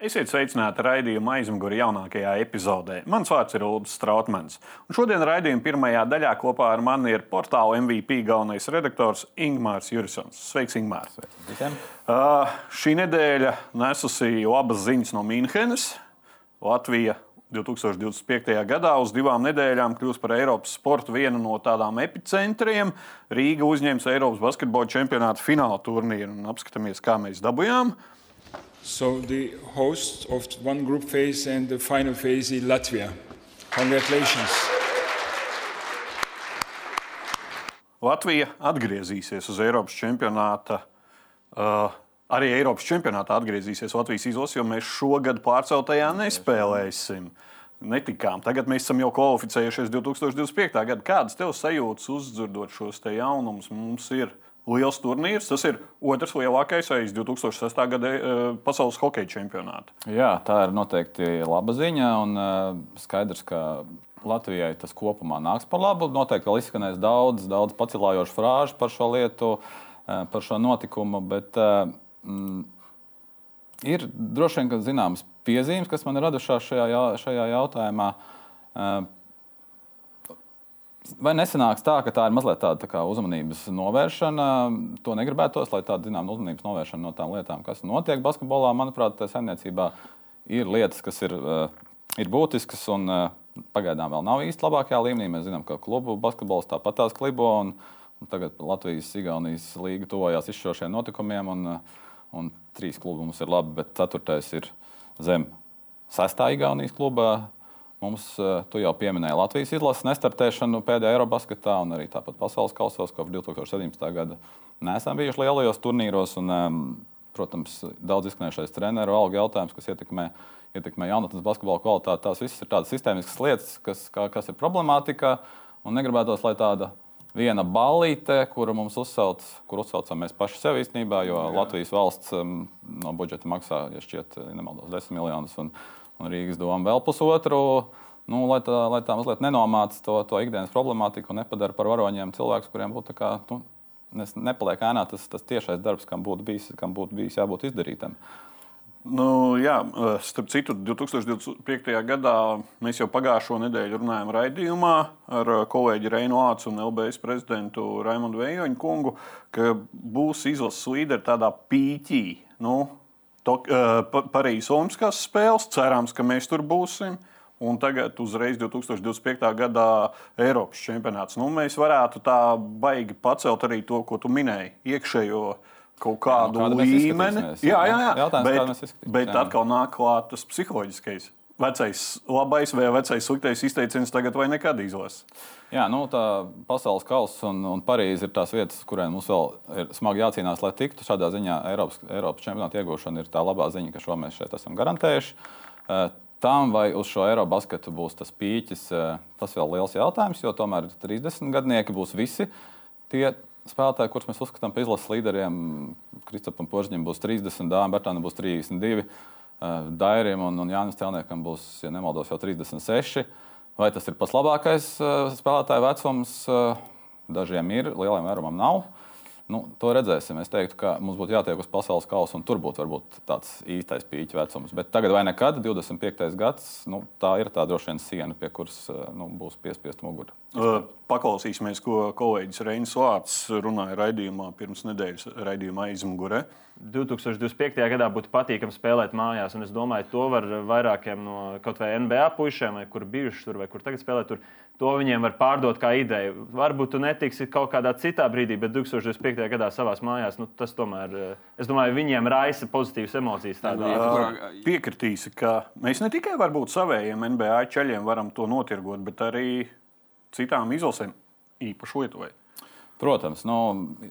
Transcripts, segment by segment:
Esiet sveicināti raidījuma aizmugurē jaunākajā epizodē. Mans vārds ir Ulrichs Strautmans. Un šodien raidījuma pirmajā daļā kopā ar mani ir portāla MVP galvenais redaktors Ingūns Jurisons. Sveiks, Ingūns! Uh, šī nedēļa nesusi labas ziņas no Mīnhenes. Latvija 2025. gadā uz divām nedēļām kļūs par Eiropas sporta vienu no tādām epicentriem. Rīga uzņems Eiropas basketbola čempionāta fināla turnīru un apskatāmies, kā mēs dabūjām. So the host of one group phase and the final phase is Latvia. Congratulations. Latvija atgriezīsies uz Eiropas čempionāta. Uh, arī Eiropas čempionātā atgriezīsies Latvijas izlase, jo mēs šogad pārceltajā nespēlēsim. Netikām. Tagad mēs esam jau kvalificējušies 2025. gadā. Kādas tev sajūtas uzdzirdot šos jaunumus? Mums ir liels turnīrs. Tas ir otrs lielākais aiz 2006. gada uh, pasaules hokeja čempionāta. Jā, tā ir noteikti laba ziņa. Un, uh, skaidrs, ka Latvijai tas kopumā nāks par labu. Noteikti vēl izskanēs daudz, daudz pacilājošu frāžu par šo lietu, uh, par šo notikumu. Bet, mm, ir droši vien zināmas piezīmes, kas man ir radušās šajā, šajā jautājumā. Vai nesanāks tā, ka tā ir mazliet tāda tā uzmanības novēršana? To negribētos, lai tāda zināmā uzmanības novēršana no tām lietām, kas notiek basketbolā. Manuprāt, tā saimniecībā ir lietas, kas ir, eh, ir būtiskas un eh, pagaidām vēl nav īsti labākajā līmenī. Mēs zinām, ka klubu basketbols tāpat tās klibo. Un, un tagad Latvijas-Igaunijas līga tuvojās izšķirošiem notikumiem, un, eh, un trīs klubi mums ir labi, bet ceturtais ir zem sestā Igaunijas kluba Mums, eh, tu jau pieminēji Latvijas izlases nestartēšanu pēdējā Eirobasketā un arī tāpat pasaules kausos, kopš 2017. gada. Nesam bijuši lielajos turnīros, un, protams, daudz izskanējušais treneru algu jautājums, kas ietekmē, ietekmē jaunatnes basketbola kvalitāti. Tās visas ir tādas sistēmiskas lietas, kas, kā, kas ir problemātika, un negribētos, lai tāda viena balīte, kuru mums uzsauc, kur uzsaucam mēs paši sev īstenībā, jo Jā. Latvijas valsts um, no budžeta maksā, ja šķiet, nemaldos, 10 miljonus. Un, un Rīgas doma vēl pusotru. Nu, lai, tā, lai tā mazliet nenomāca to, to ikdienas problemātiku un nepadara par varoņiem cilvēkus, kuriem būtu kā, nu, nepaliek ēnā tas, tas tiešais darbs, kam būtu bijis, kam būtu bijis jābūt izdarītam. Nu, jā, starp citu, 2025. gadā mēs jau pagājušo nedēļu runājām raidījumā ar kolēģi Reinu Ācu un LBS prezidentu Raimondu Vejoņu kungu, ka būs izlases līderi tādā pīķī. Nu, uh, Parīzes Olimpiskās spēles. Cerams, ka mēs tur būsim. Un tagad, uzreiz 2025. gadā Eiropas čempionāts. Nu, mēs varētu tā baigi pacelt arī to, ko tu minēji, iekšējo kaut kādu nu, līmeni. Jā, jā, jā. Jautājums, bet, bet atkal nāk klāt tas psiholoģiskais vecais labais vai vecais sliktais izteiciens tagad vai nekad izlasa. Jā, nu, tā pasaules kausa un, un Parīze ir tās vietas, kurām mums vēl ir smagi jācīnās, lai tiktu. Šādā ziņā Eiropas, Eiropas čempionāta iegūšana ir tā labā ziņa, ka šo mēs šeit esam garantējuši. Eh, tam vai uz šo Eirobasketu būs tas pīķis, eh, tas vēl liels jautājums, jo tomēr 30 gadnieki būs visi tie spēlētāji, kurus mēs uzskatām par izlases līderiem. Kristapam Požņam būs 30, Dāmam Bertānam būs 32. Eh, Dairim un, un Jānis Telniekam būs, ja nemaldos, jau 36. Vai tas ir pats labākais eh, spēlētāju vecums? Eh, dažiem ir, lieliem vairumam nav. Nu, to redzēsim. Es teiktu, ka mums būtu jātiek uz pasaules kausa, un tur būtu varbūt tāds īstais pīķa vecums. Bet tagad vai nekad, 25. gads, nu, tā ir tā droši vien siena, pie kuras nu, būs piespiesta mugura. Paklausīsimies, ko kolēģis Reinis Vārts runāja raidījumā pirms nedēļas raidījumā aizmugurē. 2025. gadā būtu patīkami spēlēt mājās. Es domāju, to var vairākiem no kaut vai NBA puišiem, vai kur bijuši tur, vai kur tagad spēlē. Tur, to viņiem var pārdot kā ideju. Varbūt tu netiksi kaut kādā citā brīdī, bet 2025. gadā savā mājās, nu, tas tomēr, es domāju, viņiem raisa pozitīvas emocijas. Uh, piekritīsi, ka mēs ne tikai savējiem NBA ceļiem varam to notirgot, bet arī citām izlasēm, īpaši Lietuvai. Protams, nu,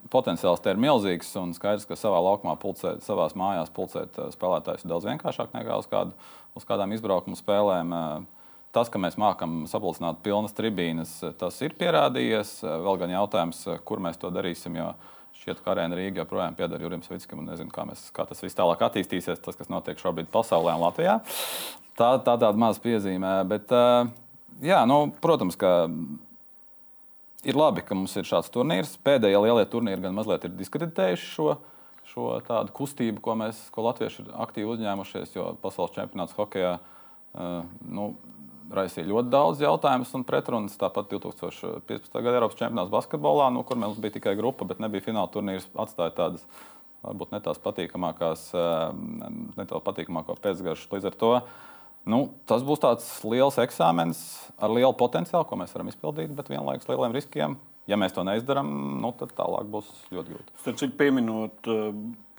potenciāls te ir milzīgs un skaidrs, ka savā laukumā, pulcēt, savā mājās pulcēt eh, spēlētājus ir daudz vienkāršāk nekā uz, kādu, uz kādām izbraukuma spēlēm. Eh, tas, ka mēs mākam sapulcināt pilnas tribīnes, eh, tas ir pierādījies. Vēl gan jautājums, kur mēs to darīsim. Jo šķiet, ka arēna Rīgā joprojām pieder Jurim Svickam. Nezinu, kā, mēs, kā tas viss tālāk attīstīsies, tas, kas notiek šobrīd pasaulē un Latvijā. Tā, tā tāda maza piezīme. Bet, jā, nu, protams, ka ir labi, ka mums ir šāds turnīrs. Pēdējie lielie turnīri gan mazliet ir diskreditējuši šo, šo tādu kustību, ko mēs, ko latvieši ir aktīvi uzņēmušies, jo pasaules čempionāts hokeja uh, nu, raisīja ļoti daudz jautājumus un pretrunas. Tāpat 2015. gada Eiropas čempionāts basketbolā, nu, kur mums bija tikai grupa, bet nebija fināla turnīrs, atstāja tādas varbūt ne tās patīkamākās, ne to patīkamāko pēcgaršu. Līdz ar to nu, tas būs tāds liels eksāmenis ar lielu potenciālu, ko mēs varam izpildīt, bet vienlaikus lieliem riskiem. Ja mēs to neizdarām, nu, tad tālāk būs ļoti grūti. Tad, cik pieminot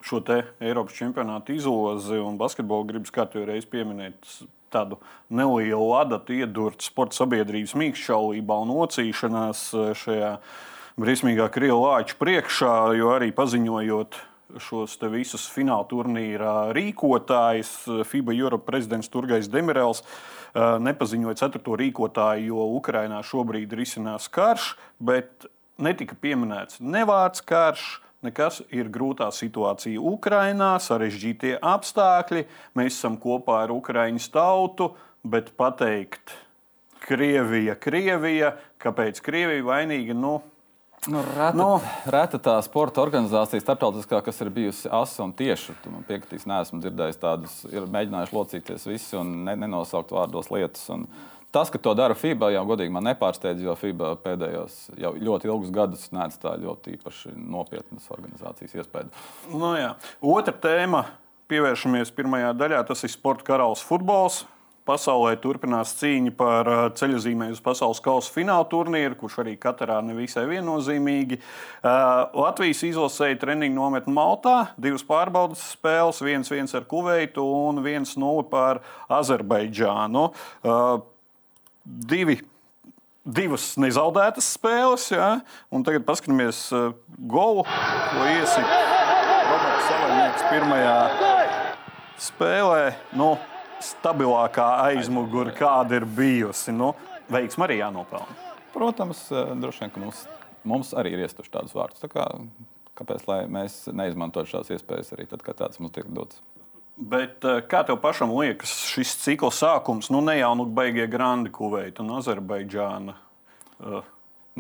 šo Eiropas čempionāta izlozi un basketbolu, gribas kārtīgi reiz pieminēt tādu nelielu adatu iedurt sporta sabiedrības mīkšķaulībā un ocīšanās eh, šajā briesmīgā krievu lāča priekšā, jo arī paziņojot šos visus fināla turnīra rīkotājus, FIBA Europe prezidents Turgais Demirels eh, nepaziņoja ceturto rīkotāju, jo Ukrainā šobrīd risinās karš, bet netika pieminēts nevārds karš nekas, ir grūtā situācija Ukrajinā, sarežģītie apstākļi. Mēs esam kopā ar Ukraiņas tautu, bet pateikt, Krievija, Krievija, kāpēc Krievija vainīga? Nu, Nu, reta, nu, reta tā sporta organizācija, starptautiskā, kas ir bijusi asa un tieši. Tu man piekritīs, neesmu dzirdējis tādas, ir mēģinājuši locīties visi un ne, nenosaukt vārdos lietas. Un, Tas, ka to dara FIBA, jau godīgi man nepārsteidz, jo FIBA pēdējos jau ļoti ilgus gadus neatstāja ļoti īpaši nopietnas organizācijas iespēju. Nu, jā. Otra tēma, pievēršamies pirmajā daļā, tas ir sporta karals futbols. Pasaulē turpinās cīņa par uh, ceļojumu uz pasaules kausa fināla turnīru, kurš arī katrā nevisai viennozīmīgi. Uh, Latvijas izlasēja treniņu nometni Maltā, divas pārbaudas spēles, viens, viens ar Kuveitu un viens nulle par Azerbaidžānu. Uh, divi divas nezaudētas spēles. Ja? Un tagad paskatāmies uh, golu, ko iesita Roberts Savarnieks pirmajā spēlē. Nu, stabilākā aizmugure, kāda ir bijusi. Nu, veiksma arī jānopelna. Protams, uh, droši vien, ka mums, mums arī ir iestuši tādus vārdus. Tā kā, kāpēc mēs neizmantojam šādas iespējas arī tad, kad tāds mums tiek dots? Bet eh, kā tev pašam liekas, šis cikla sākums, nu ne jau nu beigie Grandi Kuveita un Azerbaidžāna? Uh,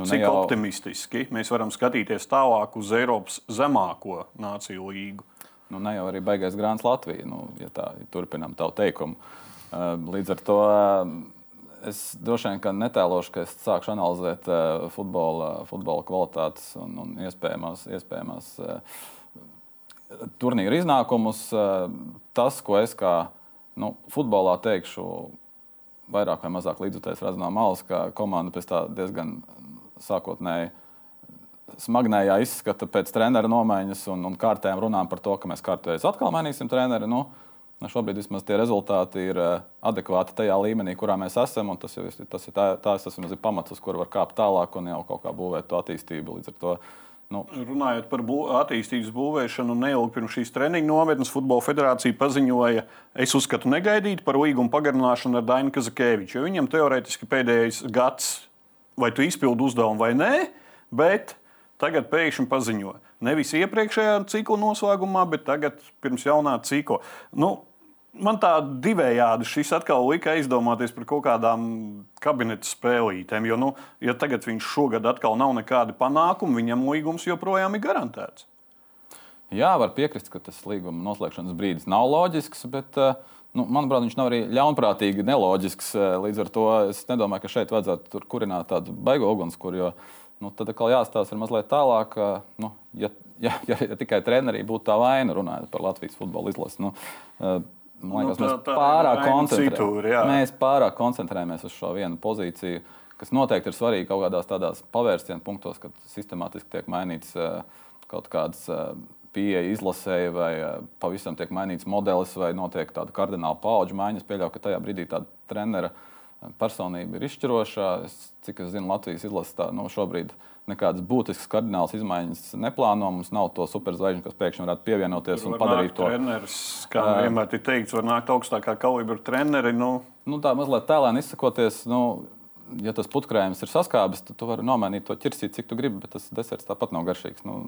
nu, cik jau... optimistiski mēs varam skatīties tālāk uz Eiropas zemāko nāciju līgu? Nu, ne jau arī beigais Grāns Latvija, nu, ja tā ja turpinām tavu teikumu. Uh, līdz ar to es droši vien netēlošu, ka es sākšu analizēt futbola, futbola kvalitātes un, un iespējamās, iespējamās turnīra iznākumus. Tas, ko es kā nu, futbolā teikšu, vairāk vai mazāk līdzjutējis redzu no malas, ka komanda pēc tā diezgan sākotnēji smagnējā izskata pēc treneru nomaiņas un, un kārtēm runām par to, ka mēs kārtējas atkal mainīsim treneri. Nu, nu, šobrīd vismaz tie rezultāti ir eh, adekvāti tajā līmenī, kurā mēs esam. Tas, jau, tas ir tā, tas ir pamats, uz kura var kāpt tālāk un jau kaut kā būvēt to attīstību. Līdz ar to Nu. Runājot par bū attīstības būvēšanu, neilgi pirms šīs treniņa nometnes Futbola federācija paziņoja, es uzskatu, negaidīt par līgumu pagarināšanu ar Dainu Kazakēviču. Viņam teorētiski pēdējais gads, vai tu izpildi uzdevumu vai nē, bet tagad pēkšņi paziņo. Nevis iepriekšējā cikla noslēgumā, bet tagad pirms jaunā cikla. Nu, man tā divējādi šis atkal lika aizdomāties par kaut kādām kabineta spēlītēm. Jo, nu, ja tagad viņš šogad atkal nav nekādi panākumi, viņam līgums joprojām ir garantēts. Jā, var piekrist, ka tas līguma noslēgšanas brīdis nav loģisks, bet, eh, nu, manuprāt, viņš nav arī ļaunprātīgi neloģisks. Eh, līdz ar to es nedomāju, ka šeit vajadzētu kurināt tādu baigo ugunskura, jo nu, tad atkal jāstāsta mazliet tālāk. Eh, nu, ja, ja, ja, ja tikai trenerī būtu tā vaina, runājot par Latvijas futbola izlasi. Nu, Man liekas, nu, tā, tā mēs, pārāk citur, mēs pārāk koncentrējamies uz šo vienu pozīciju, kas noteikti ir svarīga kaut kādās tādās pavērsienu punktos, kad sistemātiski tiek mainīts uh, kaut kāds uh, pieeja izlasēji, vai pavisam tiek mainīts modelis, vai notiek tāda kardināla paudžu maiņa. Es pieļauju, ka tajā brīdī tāda trenera personība ir izšķirošā. Es, cik es zinu, Latvijas izlase tā, nu, šobrīd nekādas būtiskas kardinālas izmaiņas neplāno. Mums nav to superzvaigžņu, kas pēkšņi varētu pievienoties Tur un padarīt to. Treneris, kā uh, vienmēr ir teikts, var nākt augstākā kalibra treneri. Nu. Nu, tā mazliet tēlēni izsakoties. Nu, Ja tas putekļs ir saskābis, tad tu vari nomainīt to ķirsīt, cik tu gribi, bet tas deserts tāpat nav garšīgs. Nu,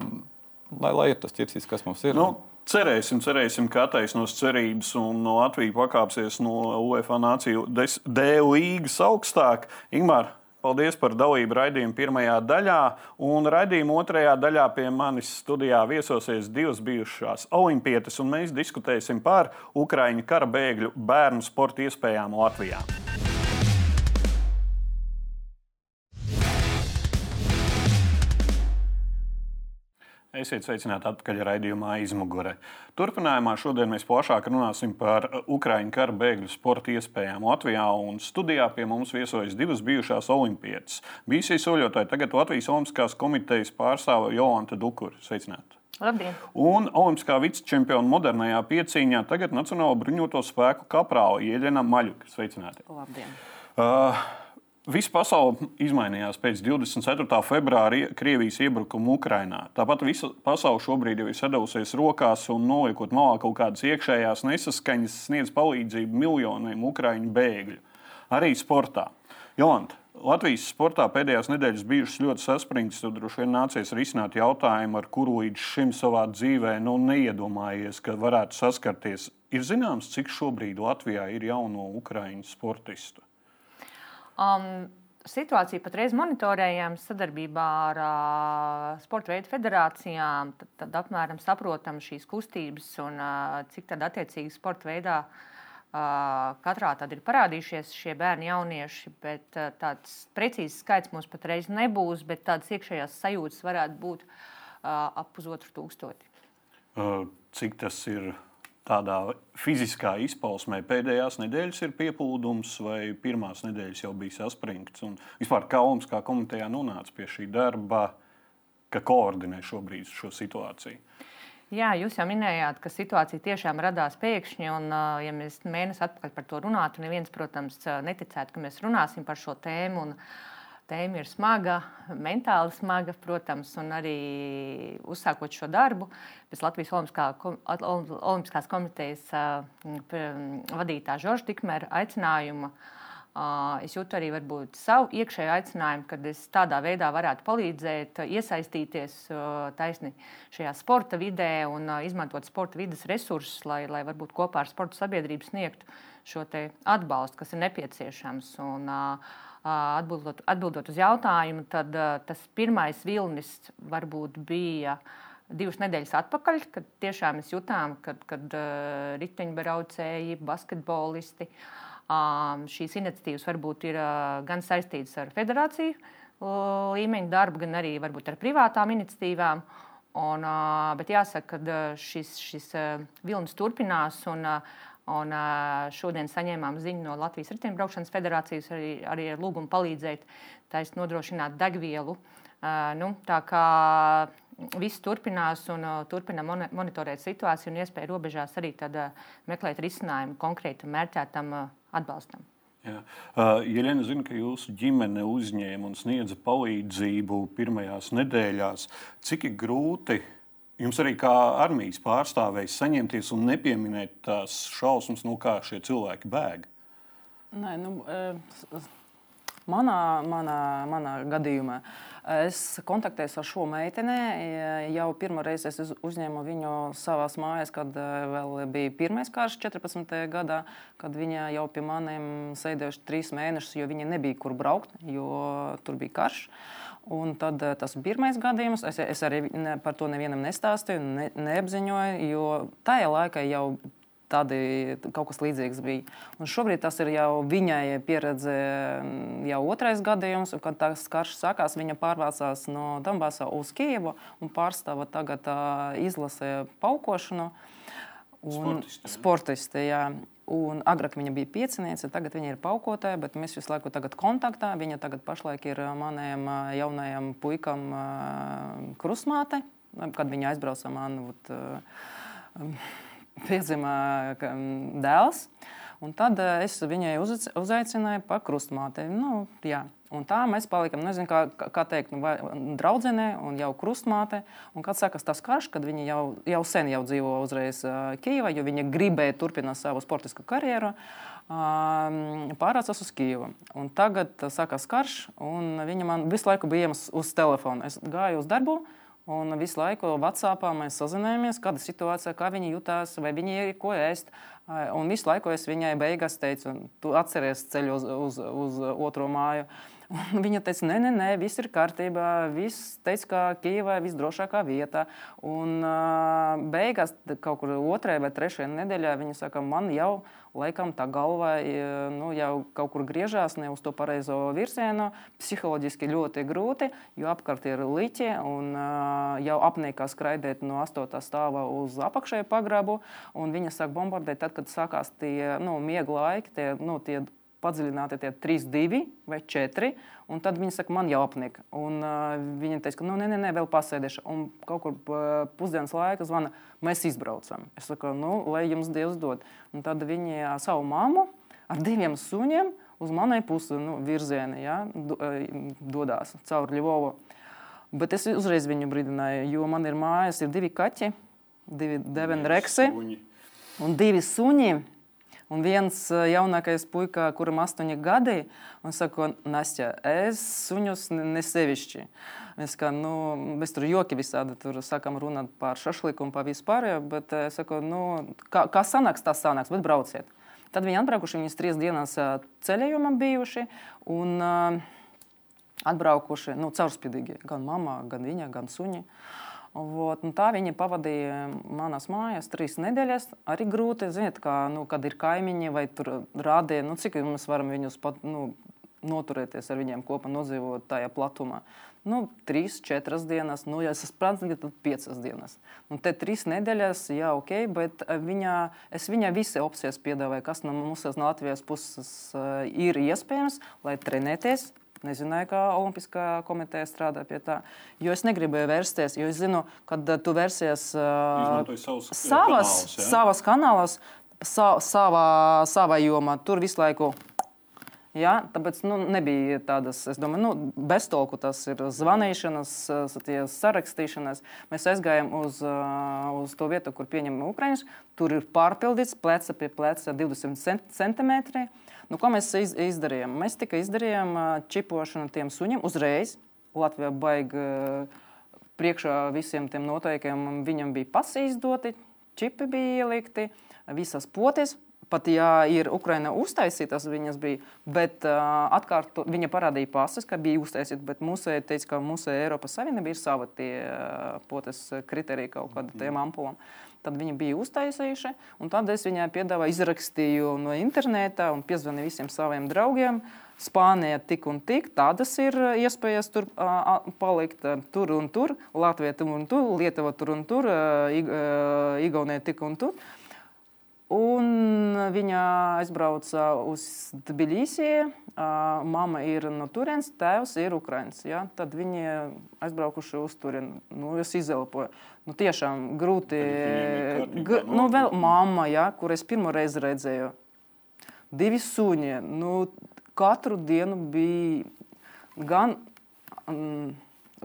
lai, lai ir tas ķirsīs, kas mums ir. Nu, cerēsim, cerēsim, ka attaisnos cerības un no Latvijas pakāpsies no UEFA nāciju D līnijas augstāk. Ingūna, Paldies par dalību raidījuma pirmajā daļā. Un raidījuma otrajā daļā pie manis studijā viesosies divas bijušās olimpietes, un mēs diskutēsim par Ukraiņu kara bēgļu bērnu sporta iespējām Latvijā. Esiet sveicināti atpakaļ raidījumā izmugurē. Turpinājumā šodien mēs plašāk runāsim par Ukraiņu kara bēgļu sporta iespējām Latvijā. Studijā pie mums viesojas divas bijušās olimpietes. Bijusī soļotāji tagad Latvijas Olimpiskās komitejas pārstāve Jolanta Dukura. Sveicināti! Labdien. Un Olimpiskā vicečempiona modernajā piecīņā tagad Nacionālo bruņoto spēku kaprāla Ieļena Maļuka. Sveicināti! Labdien. Uh, Visa pasaule izmainījās pēc 24. februāra Krievijas iebrukuma Ukrajinā. Tāpat visa pasaule šobrīd jau ir sadavusies rokās un noliekot malā kaut kādas iekšējās nesaskaņas, sniedz palīdzību miljoniem ukrāņu bēgļu. Arī sportā. Jolanta, Latvijas sportā pēdējās nedēļas bijušas ļoti saspringtas. Tad droši vien nācies risināt jautājumu, ar kuru līdz šim savā dzīvē nu, neiedomājies, ka varētu saskarties. Ir zināms, cik šobrīd Latvijā ir jauno ukrāņu sportistu. Um, situāciju patreiz monitorējam sadarbībā ar uh, sporta veidu federācijām. Tad, tad apmēram saprotam šīs kustības un uh, cik tad attiecīgi sporta veidā uh, katrā tad ir parādījušies šie bērni, jaunieši. Bet uh, tāds precīzs skaits mums patreiz nebūs, bet tādas iekšējās sajūtas varētu būt uh, ap pusotru tūkstoti. Uh, cik tas ir? Tādā fiziskā izpausmē pēdējās nedēļas ir pieplūdums, vai pirmās nedēļas jau bija saspringts. Un vispār Olimps kā komitejā nonāca pie šī darba, ka koordinē šobrīd šo situāciju. Jā, jūs jau minējāt, ka situācija tiešām radās pēkšņi. Un, ja mēs mēnesi atpakaļ par to runātu, neviens, protams, neticētu, ka mēs runāsim par šo tēmu. Un, uh, tēma ir smaga, mentāli smaga, protams, un arī uzsākot šo darbu pēc Latvijas Olimpiskā, Olimpiskās komitejas vadītā Žorža Tikmēra aicinājuma. Es jūtu arī varbūt, savu iekšēju aicinājumu, kad es tādā veidā varētu palīdzēt, iesaistīties taisni šajā sporta vidē un izmantot sporta vidas resursus, lai, lai varbūt kopā ar sporta sabiedrību sniegtu šo atbalstu, kas ir nepieciešams. Un, uh, Atbildot, atbildot uz jautājumu, tad tas pirmais vilnis varbūt bija divas nedēļas atpakaļ, kad tiešām mēs jutām, kad, kad riteņbraucēji, basketbolisti šīs iniciatīvas varbūt ir gan saistītas ar federāciju līmeņa darbu, gan arī varbūt ar privātām iniciatīvām. Un, bet jāsaka, ka šis, šis vilnis turpinās. Un, Un, šodien saņēmām ziņu no Latvijas Riteņbraukšanas federācijas arī, arī ar lūgumu palīdzēt taisnīt nodrošināt degvielu. Nu, tā kā viss turpinās un turpina monitorēt situāciju un iespēju robežās arī meklēt risinājumu konkrētam mērķētam atbalstam. Jā. Jeļena zina, ka jūsu ģimene uzņēma un sniedza palīdzību pirmajās nedēļās. Cik grūti ir Jums arī kā armijas pārstāvējs saņemties un nepieminēt tās šausmas, no kā šie cilvēki bēg? Nē, nu, manā, manā, manā gadījumā es kontaktējos ar šo meiteni. Jau pirmo reizi es uzņēmu viņu savā mājās, kad vēl bija pirmais karš, 14. gadā, kad viņa jau pie maniem sēdējuši trīs mēnešus, jo viņa nebija kur braukt, jo tur bija karš. Uh, Un tad eh, tas bija pirmais gadījums. Es, es arī ne, par to nevienam nestāstīju, ne, neapziņoju, jo tajā laikā jau tādi kaut kas līdzīgs bija. Un šobrīd tas ir jau viņai pieredze, mm, jau otrais gadījums, kad tas karš sākās. Viņa pārvācās no Donbasa uz Kijevu un pārstāva tagad uh, izlasē paukošanu. Un, sportisti, sportisti, jā. Un agrāk viņa bija pieciniece, tagad viņa ir paukotāja, bet mēs visu laiku esam kontaktā. Viņa tagad pašlaik ir maniem jaunajam puikam krustmāte, kad viņa aizbrauca man piedzima dēls. Un tad es viņai uzaicināju par krustmāti. Nu, jā. Un tā mēs palikām, nezinu, kā, kā teikt, nu, draudzenē un jau krustmāte. Un kad sākas tas karš, kad viņi jau, jau sen jau dzīvo uzreiz uh, Kijavā, jo viņi gribēja turpināt savu sportisku karjeru. Uh, pārācās uz Kijevu. Un tagad uh, sākās karš, un viņa man visu laiku bija iemas uz telefonu. Es gāju uz darbu, Un visu laiku Vācijā mēs sazinājāmies, kāda ir situācija, kā viņi jutās, vai viņi ir ko ēst, Un visu laiku es viņai beigās teicu, tu atceries ceļu uz, uz, uz otro māju. Un viņa teica, nē, nē, nē, viss ir kārtībā. Viss teica, ka Kijavā ir visdrošākā vieta. Un uh, beigās, kaut kur otrajā vai trešajā nedēļā, viņa saka, man jau laikam tā galva nu, jau kaut kur griežās ne uz to pareizo virzienu. Psiholoģiski ļoti grūti, jo apkārt ir liķi un uh, jau apniekā skraidēt no 8. stāva uz apakšējo pagrabu. Viņa sāk bombardēt tad, kad sākās tie nu, miega laiki. Tie, nu, tie padziļināti tie 3, 2 vai 4. Un tad viņi saka, man jau apnika. Un uh, viņa teica, ka, nu, nē, nē, nē, vēl pasēdēšu. Un kaut kur uh, pusdienas laikā zvana, mēs izbraucam. Es saku, nu, lai jums Dievs dod. Un tad viņi uh, savu mammu ar diviem suņiem uz manai pusi nu, virzienā ja, do, uh, dodas caur Ļuvovu. Bet es uzreiz viņu brīdināju, jo man ir mājās ir divi kaķi, divi deveni reksi un divi suņi. Un viens eh, jaunākais puika, kuram ir astoņi gadi, un saka, Nastja, es suņus nesevišķi. Mēs, kā, nu, mēs tur joki visādi tur sākam runāt par šašliku un par vispārējo, bet es saku, nu, kā, kā sanāks, tā sanāks, bet brauciet. Tad viņi atbraukuši, viņas trīs dienas eh, ceļojumā bijuši un uh, atbraukuši nu, caurspīdīgi. Gan mamma, gan viņa, gan suņi. Uh, Vot, tā viņa pavadīja manās mājās trīs nedēļas. Arī grūti, ziniet, kā, nu, kad ir kaimiņi vai rādīja, nu, cik mēs varam viņus pat, nu, noturēties ar viņiem kopā, nodzīvot tajā platumā. Nu, trīs, četras dienas, nu, ja es esmu prātīgi, tad piecas dienas. Un te trīs nedēļas, jā, ok, bet viņa, es viņai visi opcijas piedāvāju, kas no mums no Latvijas puses ir iespējams, lai trenēties, Nezināju, kā Olimpiskā komiteja strādā pie tā. Jo es negribēju vērsties, jo es zinu, kad tu vērsies uh, savas, kanālus, ja? savas kanālās, sa, savā, savā jomā, tur visu laiku. Ja, tāpēc nu, nebija tādas, es domāju, nu, beztolku tas ir zvanīšanas, sarakstīšanas. Mēs aizgājām uz, uz to vietu, kur pieņem Ukraiņus. Tur ir pārpildīts pleca pie pleca 20 centimetri. Nu, ko mēs iz, izdarījām? Mēs tikai izdarījām čipošanu tiem suņiem uzreiz. Latvijā baigi priekšā visiem tiem noteikumiem. Viņam bija pasi izdoti, čipi bija ielikti, visas potes. Pat ja ir Ukraina uztaisītas, viņas bija, bet uh, atkārto, viņa parādīja pases, ka bija uztaisīta, bet mūsu teica, ka mūsu Eiropas Savienība ir sava tie uh, potes kriteriji kaut kādam tiem ampulam. Uh, Tad viņi bija uztaisījuši, un tad es viņai piedāvāju, izrakstīju no interneta un piezvanīju visiem saviem draugiem. Spānija tik un tik, tādas ir iespējas tur a, palikt, tur un tur, Latvija tur un tur, Lietuva tur un tur, Igaunija tik un tur. Un viņa aizbrauca uz Tbilisiju. Mama ir no turienes, tēvs ir Ukrāņš. Ja? Tad viņi aizbraukuši uz turieni. Nu, es izelpoju. Nu, tiešām grūti. G nu, vēl mamma, ja, kur es pirmo reizi redzēju. Divi suņi. Nu, katru dienu bija gan. Um,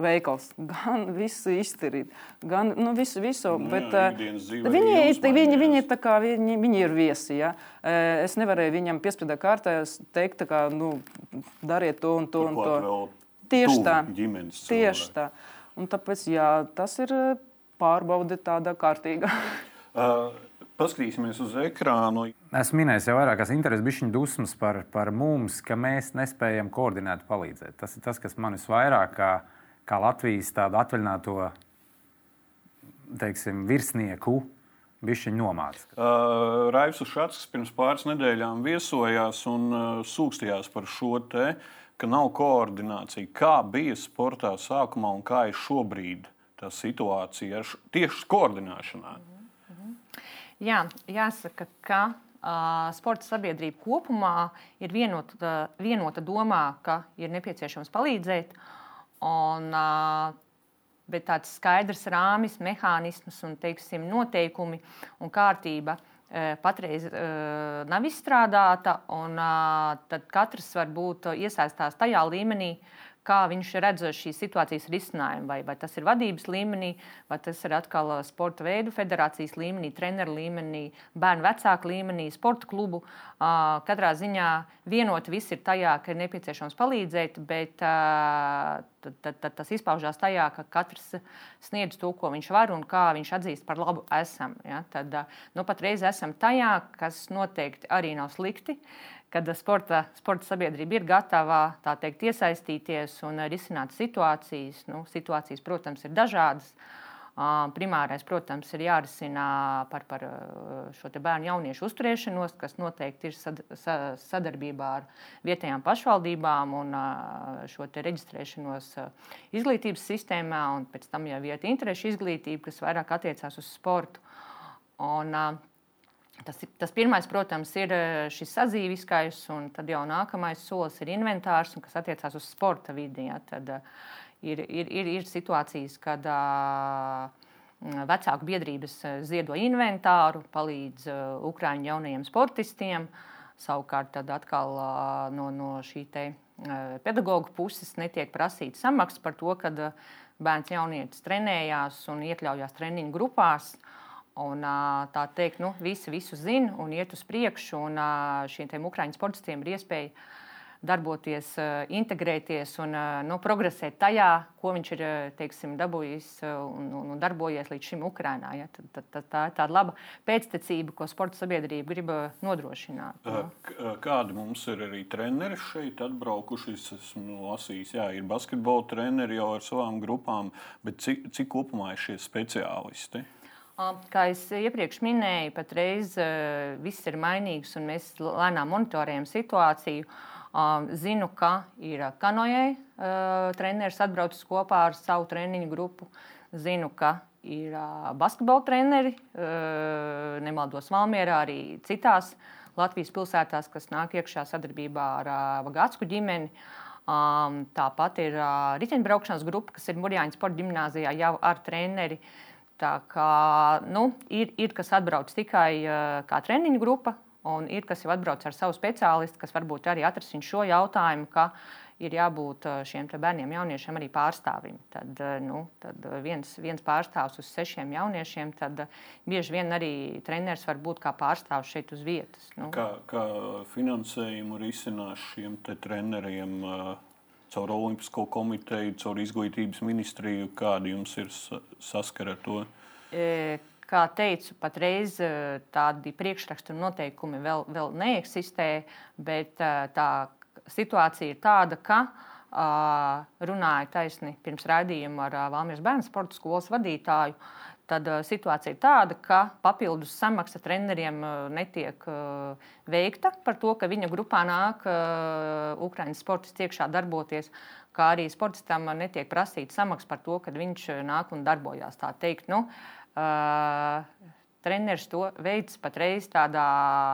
veikals, gan visu izdarīt, gan nu, visu, visu. Nu, bet, jā, uh, viņi, viņi, viņi, kā, viņi, viņi ir viesi. Ja? Uh, es nevarēju viņam piespiedā kārtā teikt, kā, nu, dariet to un to. Un to. Tieši tā. Tieši tā. Un tāpēc jā, tas ir uh, pārbaude tāda kārtīga. uh, Paskatīsimies uz ekrānu. Es minēju jau vairākās intervijās, bija viņa dusmas par, par mums, ka mēs nespējam koordinēt, palīdzēt. Tas ir tas, kas man visvairāk kā, kā Latvijas tādu atvaļināto teiksim, virsnieku Viņš nomāca. Uh, Raivs Šats pirms pāris nedēļām viesojās un uh, sūkstījās par šo te, ka nav koordinācija. Kā bija sportā sākumā un kā ir šobrīd tā situācija ar tieši koordinēšanā? Mm -hmm. Jā, jāsaka, ka uh, sporta sabiedrība kopumā ir vienota, vienota domā, ka ir nepieciešams palīdzēt. Un, uh, bet tāds skaidrs rāmis, mehānisms un teiksim, noteikumi un kārtība patreiz nav izstrādāta. Un, tad katrs var būt iesaistās tajā līmenī, kā viņš redz šīs situācijas risinājumu. Vai, vai tas ir vadības līmenī, vai tas ir atkal sporta veidu federācijas līmenī, treneru līmenī, bērnu vecāku līmenī, sporta klubu. Katrā ziņā vienot viss ir tajā, ka ir nepieciešams palīdzēt, bet tad, tad, tad tas izpaužās tajā, ka katrs sniedz to, ko viņš var un kā viņš atzīst par labu esam. Ja? Tad nu, patreiz esam tajā, kas noteikti arī nav slikti. Uh, kad sporta, sporta sabiedrība ir gatava teikt, iesaistīties un risināt situācijas. Nu, situācijas, protams, ir dažādas. Primārais, protams, ir jārisina par, par šo bērnu jauniešu uzturēšanos, kas noteikti ir sad, sadarbībā ar vietējām pašvaldībām un šo reģistrēšanos izglītības sistēmā, un pēc tam jau vieta interešu izglītība, kas vairāk attiecās uz sportu. Un, Tas, tas pirmais, protams, ir eh, šis sadzīviskais, un tad jau nākamais solis ir inventārs, kas attiecās uz sporta vidi. Ja, tad uh, ir, ir, ir, ir situācijas, kad vecāku biedrības ziedo inventāru, palīdz Ukrāņu jaunajiem sportistiem. Savukārt, tad atkal no, no šī pedagoģa puses netiek prasīta samaksa par to, ka bērns jaunietis trenējās un iekļaujās treniņu grupās. Uh, Un, tā teikt, nu, visi visu zina un iet uz priekšu. Un, šiem ukrāņu sportistiem ir iespēja darboties, integrēties un nu, progresēt tajā, ko viņš ir teiksim, dabūjis un, un, un darbojies līdz šim Ukrajinā. Ja? Tad, tad, tā ir tāda laba pēctecība, ko sporta sabiedrība grib nodrošināt. Ja? Kādi mums ir arī treneri šeit atbraukuši? Es esmu lasījis, jā, ir basketbola treneri jau ar savām grupām, bet cik, cik kopumā ir šie speciālisti? Kā jau iepriekš minēju, patreiz viss ir mainīgs un mēs lēnām monitorējam situāciju. Zinu, ka ir kanojai treneris atbraucis kopā ar savu treniņu grupu. Zinu, ka ir basketbola treneri, nemaldos Valmjerā, arī citās Latvijas pilsētās, kas nāk iekšā sadarbībā ar Vagātsku ģimeni. Tāpat ir riteņbraukšanas grupa, kas ir Mūrjāņas sporta gimnāzijā jau ar treneri. Uh, Tā kā nu, ir, ir kas atbrauc tikai uh, kā treniņu grupa, un ir kas jau atbrauc ar savu speciālistu, kas varbūt arī atrasīs šo jautājumu, ka ir jābūt šiem bērniem, jauniešiem arī pārstāvim. Tad, nu, tad viens, viens pārstāvs uz sešiem jauniešiem, tad bieži vien arī treneris var būt kā pārstāvs šeit uz vietas. Nu. Kā, kā finansējumu risinās šiem treneriem? Uh caur Olimpisko komiteju, caur izglītības ministriju? Kāda jums ir saskara ar to? E, kā teicu, patreiz e, tādi priekšraksti un noteikumi vēl, vēl neeksistē, bet e, tā situācija ir tāda, ka runāju taisni pirms raidījuma ar Valmijas bērnu sporta skolas vadītāju tad uh, situācija ir tāda, ka papildus samaksa treneriem uh, netiek uh, veikta par to, ka viņa grupā nāk Ukraiņas sportists iekšā darboties, kā arī sportistam netiek prasīta samaksa par to, ka viņš nāk un darbojās. Tā teikt, nu, uh, treneris to veids patreiz tādā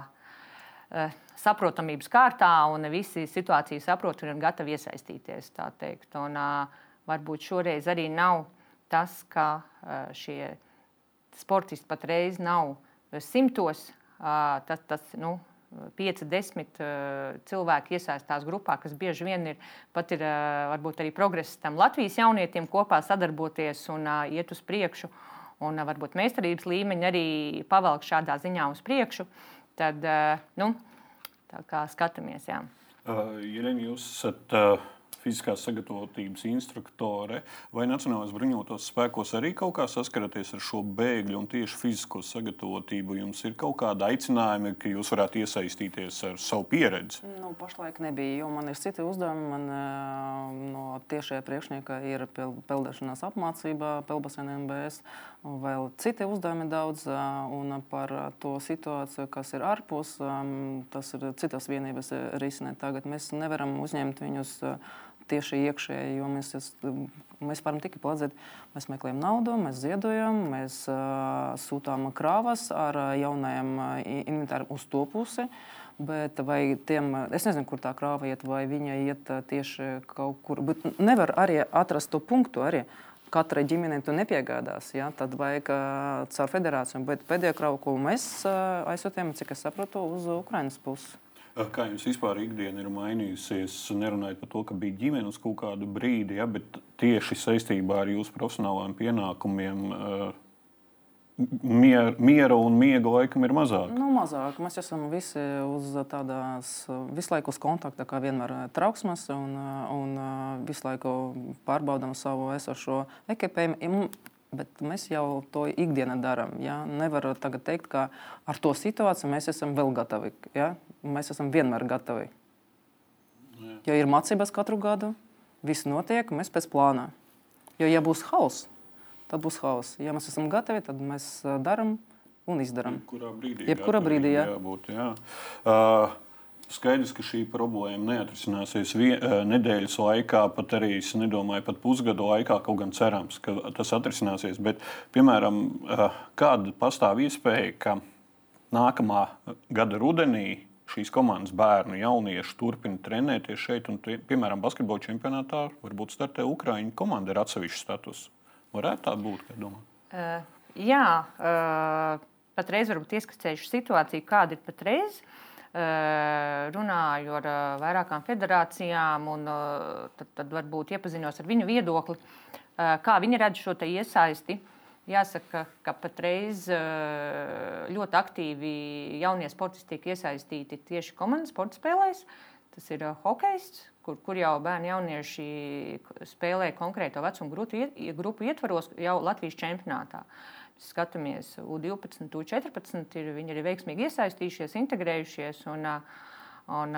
uh, saprotamības kārtā, un visi situāciju saprot un ir gatavi iesaistīties. Un, uh, varbūt šoreiz arī nav tas, ka šie sportisti patreiz nav simtos. Tas, tas, nu, 5, 10 cilvēki iesaistās grupā, kas bieži vien ir pat ir varbūt arī progress tam Latvijas jaunietiem kopā sadarboties un iet uz priekšu. Un varbūt meistarības līmeņi arī pavelk šādā ziņā uz priekšu. Tad, nu, tā kā skatāmies, jā. Uh, Irēni, jūs esat uh, fiziskās sagatavotības instruktore. Vai Nacionālais bruņotos spēkos arī kaut kā saskaraties ar šo bēgļu un tieši fizisko sagatavotību? Jums ir kaut kāda aicinājuma, ka jūs varētu iesaistīties ar savu pieredzi? Nu, pašlaik nebija, jo man ir citi uzdevumi. Man no tiešie priekšnieka ir peldēšanās apmācība, Pelbasēna MBS. Vēl citi uzdevumi daudz, un par to situāciju, kas ir ārpus, tas ir citas vienības risināt. Tagad mēs nevaram uzņemt viņus tieši iekšēji, jo mēs, es, mēs varam tikai palīdzēt. Mēs meklējam naudu, mēs ziedojam, mēs uh, sūtām krāvas ar jaunajiem inventāriem uz to pusi. Bet vai tiem, es nezinu, kur tā krāva iet, vai viņa iet tieši kaut kur. Bet nevar arī atrast to punktu. Arī. Katrai ģimenei to nepiegādās. Ja? Tad vajag caur federāciju. Bet pēdējā krāva, ko mēs aizsūtījām, cik es saprotu, uz Ukraiņas pusi. Kā jums vispār ikdiena ir mainījusies? Nerunājot par to, ka bija ģimene uz kaut kādu brīdi, ja, bet tieši saistībā ar jūsu profesionālajiem pienākumiem. Mier, miera un miega laikam ir mazāk. Nu, mazāk. Mēs esam visi uz tādas visu laiku uz kontakta, kā vienmēr trauksmes, un, un visu laiku pārbaudām savu esošo ekipējumu. Bet mēs jau to ikdienā darām. Ja? Nevaru tagad teikt, ka ar to situāciju mēs esam vēl gatavi. Ja? Mēs esam vienmēr gatavi. Jā. Ja ir mācības katru gadu, viss notiek, mēs pēc plāna. Jo, ja būs hauss, tad būs hauss. Ja mēs esam gatavi, tad mēs darām un izdarām. Jebkurā brīdī. Jebkurā brīdī jā. Jābūt, jā. Uh, Skaidrs, ka šī problēma neatrisināsies vien, nedēļas laikā, pat arī es nedomāju, pat pusgadu laikā, kaut gan cerams, ka tas atrisināsies. Bet, piemēram, kāda pastāv iespēja, ka nākamā gada rudenī šīs komandas bērnu jaunieši turpina trenēties šeit, un, piemēram, basketbola čempionātā varbūt startē Ukraiņu komanda ar atsevišķu statusu. Varētu tā būt, kā domā? Uh, jā, uh, patreiz varbūt ieskicējuši situāciju, kāda ir patreiz. Uh, runāju ar vairākām federācijām, un tad, tad varbūt iepazinos ar viņu viedokli, kā viņi redz šo iesaisti. Jāsaka, ka patreiz ļoti aktīvi jaunie sportisti tiek iesaistīti tieši komandas sporta spēlēs. Tas ir hokejs, kur, kur jau bērni jaunieši spēlē konkrēto vecumu grupu ietvaros jau Latvijas čempionātā. Uh, skatāmies U12, U14, ir, viņi ir veiksmīgi iesaistījušies, integrējušies. Un, un,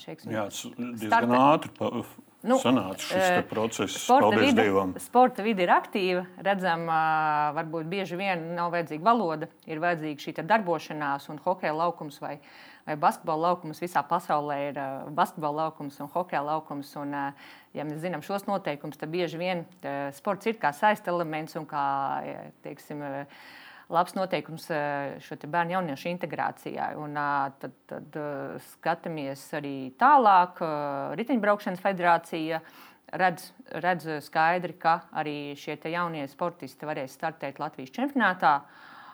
šeiksim, Jā, diezgan ātri pa, nu, sanāca šis process. Sporta vide, Dievam. sporta vide ir aktīva. Redzam, varbūt bieži vien nav vajadzīga valoda, ir vajadzīga šī darbošanās un hokeja laukums vai, vai basketbola laukums. Visā pasaulē ir basketbola laukums un hokeja laukums. Un, ja mēs zinām šos noteikumus, tad bieži vien uh, sports ir kā saistīts elements un kā teiksim, labs noteikums šo bērnu jauniešu integrācijai. Un, tad tad skatāmies arī tālāk. Riteņbraukšanas federācija redz, redz skaidri, ka arī šie jaunie sportisti varēs startēt Latvijas čempionātā,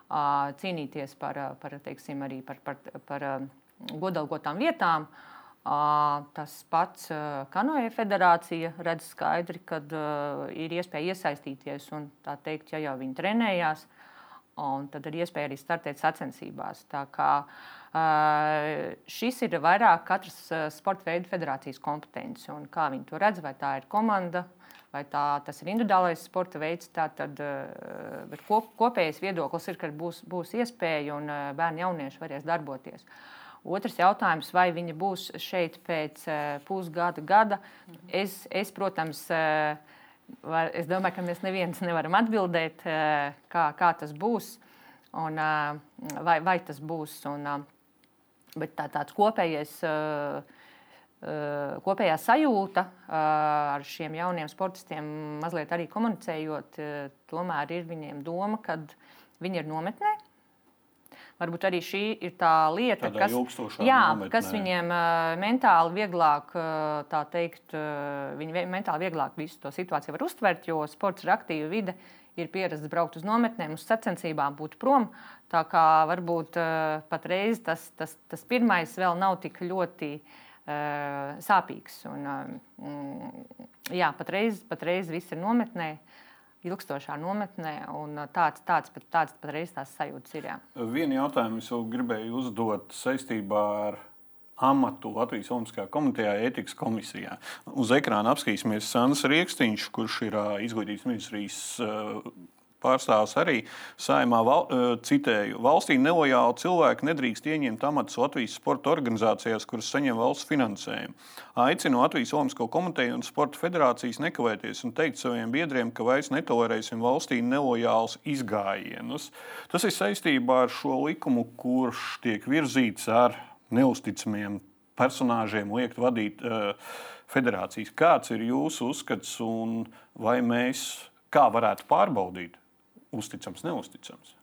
cīnīties par, par, teiksim, par, par, par godalgotām vietām. Tas pats Kanoja federācija redz skaidri, ka ir iespēja iesaistīties un tā teikt, ja jau viņi trenējās, tad ir iespēja arī startēt sacensībās. Tā kā šis ir vairāk katras sporta veidu federācijas kompetence un kā viņi to redz, vai tā ir komanda. Vai tā, tas ir individuālais sporta veids, tad kop, kopējais viedoklis ir, ka būs, būs iespēja un bērni jaunieši varēs darboties. Otrs jautājums, vai viņa būs šeit pēc uh, pusgada, gada. Es, es protams, es domāju, ka mēs neviens nevaram atbildēt, kā, kā tas būs un vai, vai tas būs. Un, bet tā, tāds kopējais. Uh, kopējā sajūta ar šiem jauniem sportistiem, mazliet arī komunicējot, tomēr ir viņiem doma, ka viņi ir nometnē, Varbūt arī šī ir tā lieta, Tādā kas, jā, nometnē. kas viņiem mentāli vieglāk, tā teikt, viņi mentāli vieglāk visu to situāciju var uztvert, jo sports ir aktīva vide, ir pierasts braukt uz nometnēm, uz sacensībām, būt prom. Tā kā varbūt patreiz tas, tas, tas pirmais vēl nav tik ļoti uh, sāpīgs. Un, uh, jā, patreiz, patreiz viss ir nometnē. Uh, ilgstošā nometnē. Tāds, tāds, pat, tāds patreiz tās sajūtas ir. Jā. Vienu jautājumu es vēl gribēju uzdot saistībā ar amatu Latvijas Olimpiskajā komitejā, ētikas komisijā. Uz ekrāna apskatīsimies Sandrs Rieksniņš, kurš ir izglītības ministrijas pārstāvs arī saimā val, e, citēju: Valstī nelojāli cilvēki nedrīkst ieņemt amatus Latvijas sporta organizācijās, kuras saņem valsts finansējumu. Aicinu Latvijas Olimpisko komiteju un Sporta federācijas nekavēties un teikt saviem biedriem, ka vairs netolerēsim valstī nelojālus izgājienus. Tas ir saistībā ar šo likumu, kurš tiek virzīts ar neusticamiem personāžiem, liekt vadīt uh, federācijas. Kāds ir jūsu uzskats un vai mēs kā varētu pārbaudīt, uzticams, neusticams?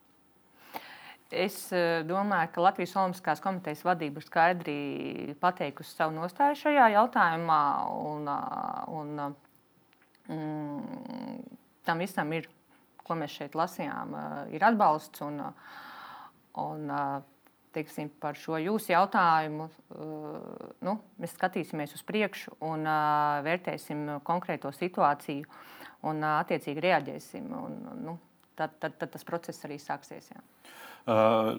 Es eh, domāju, ka Latvijas Olimpiskās komitejas vadība ir skaidri pateikusi savu nostāju šajā jautājumā. Un, eh, un, mm, tam visam ir, ko mēs šeit lasījām, eh, ir atbalsts. Un, un, teiksim, par šo jūsu jautājumu. Nu, mēs skatīsimies uz priekšu un vērtēsim konkrēto situāciju un attiecīgi reaģēsim. Un, nu, tad, tad, tad tas process arī sāksies. Jā. Uh,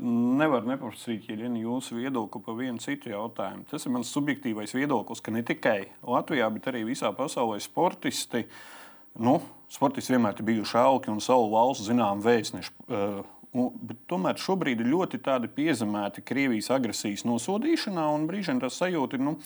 nevar nepaprasīt, ja ir jūsu viedokli par vienu citu jautājumu. Tas ir mans subjektīvais viedoklis, ka ne tikai Latvijā, bet arī visā pasaulē sportisti, nu, sportisti vienmēr ir bijuši augi un savu valsts zinām vēstneši. Uh, Bet tomēr šobrīd ir ļoti piezemēti Krievijas agresijas nosodīšanā, un brīžiem tas sajūta ir. Nu,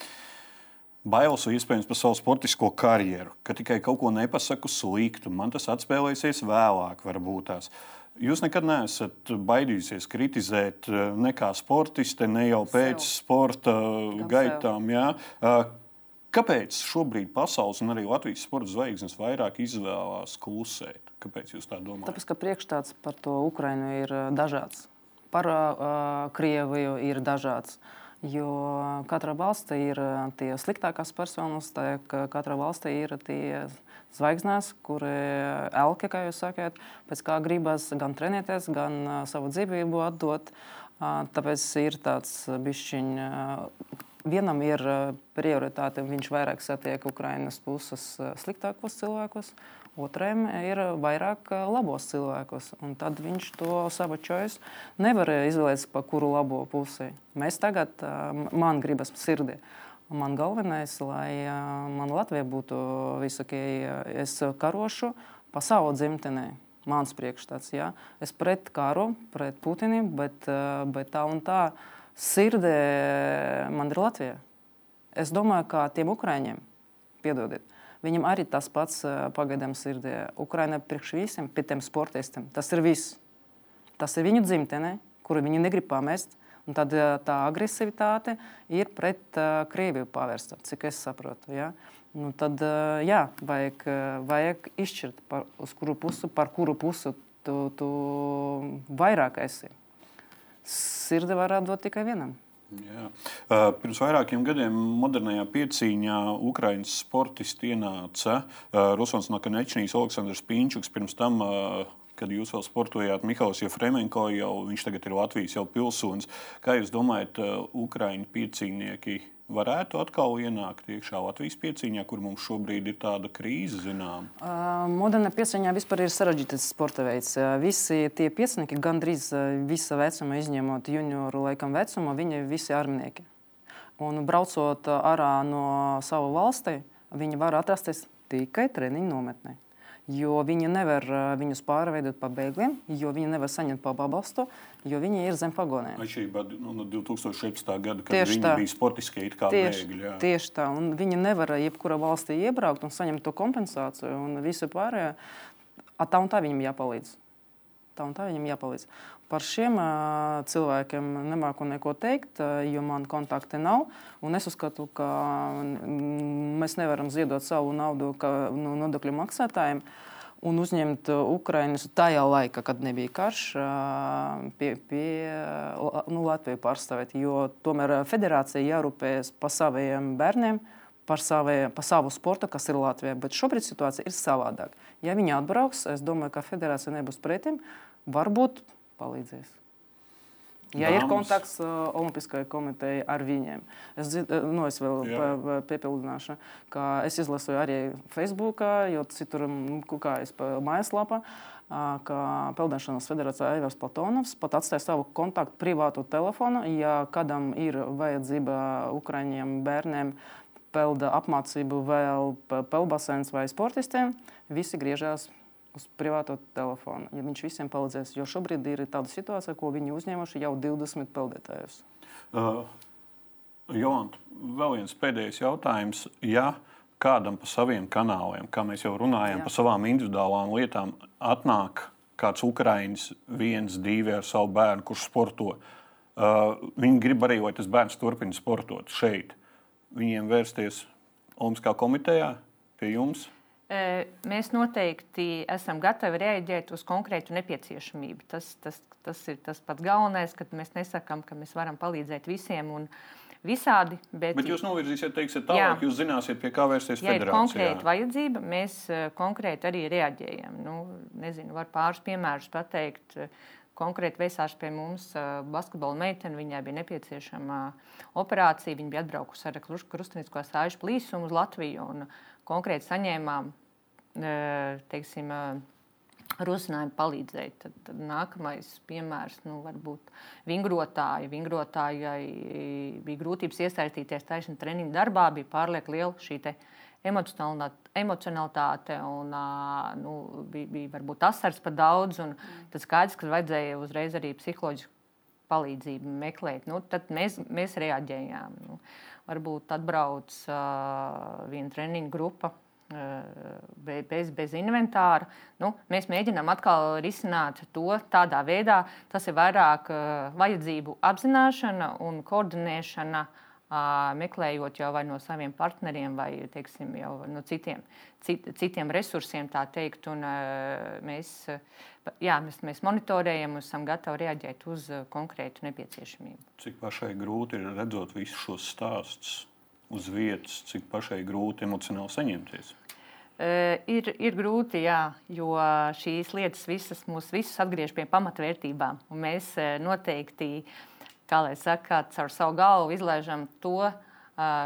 Bailes iespējams par savu sportisko karjeru, ka tikai kaut ko nepasaku sliktu, man tas atspēlēsies vēlāk, varbūt tās. Jūs nekad neesat baidījusies kritizēt eh, ne kā sportiste, ne jau pēc sev. sporta Gan gaitām. Jā. Eh, kāpēc šobrīd pasaules un arī Latvijas sporta zvaigznes vairāk izvēlās klusēt? Kāpēc jūs tā domājat? Tāpēc, ka priekšstats par to Ukrainu ir eh, dažāds. Par uh, Krieviju ir dažāds. Jo katra valsts ir tie sliktākās personas, tā katra valsts ir tie zvaigznās, kuri elke, kā jūs sakāt, pēc kā gribas gan trenēties, gan savu dzīvību atdot. Tāpēc ir tāds bišķiņš vienam ir prioritāte, viņš vairāk satiek Ukrainas puses sliktākos cilvēkus, Otram ir vairāk labos cilvēkus. Tad viņš to savu choice nevar izvēlēties, pa kuru labo pusi. Mēs tagad, man gribas sirdī. Man galvenais, lai man Latvija būtu visokie, es karošu pa savu dzimtenē. Mans priekšstats, ja? es pret karu, pret Putinu, bet, bet tā un tā sirdē man ir Latvija. Es domāju, ka tiem Ukraiņiem, piedodiet, Viņam arī tas pats pagaidām sirdī. Ukraina priekš visiem, pie tiem sportistiem. Tas ir viss. Tas ir viņu dzimtene, kuru viņi negrib pamest. Un tad tā agresivitāte ir pret uh, Krieviju pavērsta, cik es saprotu. Ja? Nu, tad uh, jā, vajag, vajag izšķirt, par, uz kuru pusi, par kuru pusi tu, tu vairāk esi. Sirdi var dot tikai vienam. Jā. Pirms vairākiem gadiem modernajā piecīņā Ukraiņas sportisti ienāca Rusons Nakanečnīs, Aleksandrs Pīņčuks. Pirms tam, kad jūs vēl sportojāt, Mihāls Jefremenko, jau viņš tagad ir Latvijas jau pilsonis. Kā jūs domājat, Ukraiņu piecīnieki varētu atkal ienākt iekšā Latvijas pieciņā, kur mums šobrīd ir tāda krīze, zinām? Uh, Moderna pieciņā vispār ir sarežģīts sporta veids. Visi tie piecinieki, gandrīz visa vecuma, izņemot junioru laikam vecumu, viņi visi ir arminieki. Un braucot ārā no sava valsti, viņi var atrasties tikai treniņu nometnē jo viņi nevar viņus pārveidot par bēgļiem, jo viņi nevar saņemt pabalstu, jo viņi ir zem pagoniem. Atšķirībā nu, no 2017. gada, kad tieši viņi tā. bija sportiskie it kā tieši, bēgļi. Jā. Tieši tā, un viņi nevar jebkurā valstī iebraukt un saņemt to kompensāciju, un visu pārējo. Tā un tā viņam jāpalīdz. Tā un tā viņam jāpalīdz. Par šiem cilvēkiem nemāku neko teikt, jo man kontakti nav. Es uzskatu, ka mēs nevaram ziedot savu naudu no nodokļu maksātājiem un uzņemt Ukraiņus tajā laikā, kad nebija karš, pie, pie nu, Latvijas pārstāvēt. Jo tomēr federācija jārūpējas par saviem bērniem. Par, savie, par savu sportu, kas ir Latvijā. Bet šobrīd situācija ir savādāka. Ja viņi atbrauks, es domāju, ka federācija nebūs pretim. Varbūt palīdzēs. Ja Dāmas. ir kontakts uh, Olimpiskajai komitejai ar viņiem, es, nu, es vēl piepildīšu, ka es izlasīju arī Facebook, jo citur nu, kukājas pa mājaslapā. Ka Peldēšanas federācijā Aivars Platonovs pat atstāja savu kontaktu privātu telefonu. Ja kādam ir vajadzība Ukraiņiem bērniem pelda apmācību vēl peldbasēns vai sportistiem, visi griežās uz privāto telefonu, ja viņš visiem palīdzēs. Jo šobrīd ir tāda situācija, ko viņi uzņēmuši jau 20 peldētājus. Uh, Jolanta, vēl viens pēdējais jautājums. Ja kādam pa saviem kanāliem, kā mēs jau runājam, Jā. pa savām individuālām lietām, atnāk kāds ukrāņš, viens, divi ar savu bērnu, kurš sporto, uh, viņi grib arī, lai tas bērns turpina sportot šeit. Viņiem vērsties Olimpiskā komitejā pie jums Mēs noteikti esam gatavi reaģēt uz konkrētu nepieciešamību. Tas, tas, tas ir tas pats galvenais, kad mēs nesakām, ka mēs varam palīdzēt visiem. Un, Visādi, bet, bet jūs novirzīsiet, teiksiet, tālāk, jā, jūs zināsiet, pie kā vērsties. Ja ir konkrēta vajadzība, mēs konkrēti arī reaģējam. Nu, nezinu, var pāris piemērus pateikt, konkrēti vēsās pie mums basketbola meitene. Viņai bija nepieciešama operācija. Viņa bija atbraukusi ar krustveida sāļu plīsumu uz Latviju un konkrēti saņēmām teiksim, rosinājumu palīdzēt. Tad, tad nākamais piemērs nu, var būt vingrotāji. Vingrotājai bija grūtības iesaistīties taisnība treniņu darbā, bija pārlieku liela šī emocionalitāte un nu, bija, bija varbūt asars par daudz. Tad skaidrs, ka vajadzēja uzreiz arī psiholoģisku palīdzību meklēt. Nu, tad mēs, mēs reaģējām. Nu, varbūt atbrauc uh, viena treniņa grupa bez, bez inventāra. Nu, mēs mēģinām atkal risināt to tādā veidā, tas ir vairāk vajadzību apzināšana un koordinēšana. Meklējot jau no saviem partneriem, vai teiksim, no citiem, cit, citiem resursiem, tā teikt, un mēs, jā, mēs, mēs monitorējam un esam gatavi reaģēt uz konkrētu nepieciešamību. Cik pašai grūti ir redzot visus šos stāstus, uz vietas, cik pašai grūti emocionāli saņemties? Uh, ir, ir grūti, jā, jo šīs lietas visas mūs visus atgriež pie pamatvērtībām. Mēs uh, noteikti, kā lai saka, caur savu galvu izlaižam to, uh,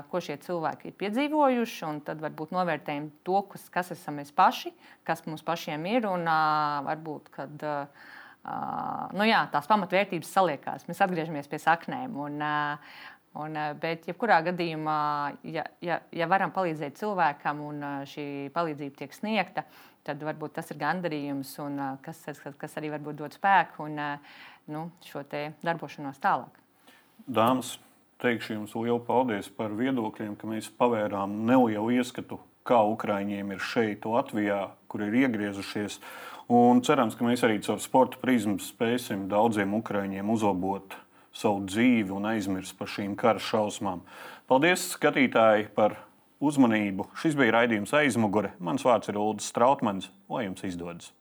ko šie cilvēki ir piedzīvojuši, un tad varbūt novērtējam to, kas, kas esam mēs paši, kas mums pašiem ir, un varbūt, kad nu jā, tās pamatvērtības saliekās. Mēs atgriežamies pie saknēm. Un, Un, eh, bet, jebkurā gadījumā, ja, ja, ja varam palīdzēt cilvēkam un eh, šī palīdzība tiek sniegta, tad varbūt tas ir gandarījums, un, eh, kas, kas arī varbūt dod spēku un nu, šo darbošanos tālāk. Dāmas, teikšu jums lielu paldies par viedokļiem, ka mēs pavērām nelielu ieskatu, kā Ukraiņiem ir šeit, Latvijā, kur ir iegriezušies. Un cerams, ka mēs arī caur sporta prizmu spēsim daudziem Ukraiņiem uzlabot savu dzīvi un aizmirst par šīm kara šausmām. Paldies, skatītāji, par uzmanību. Šis bija raidījums aizmugure. Mans vārds ir Ulrichs Strautmans. Lai jums izdodas!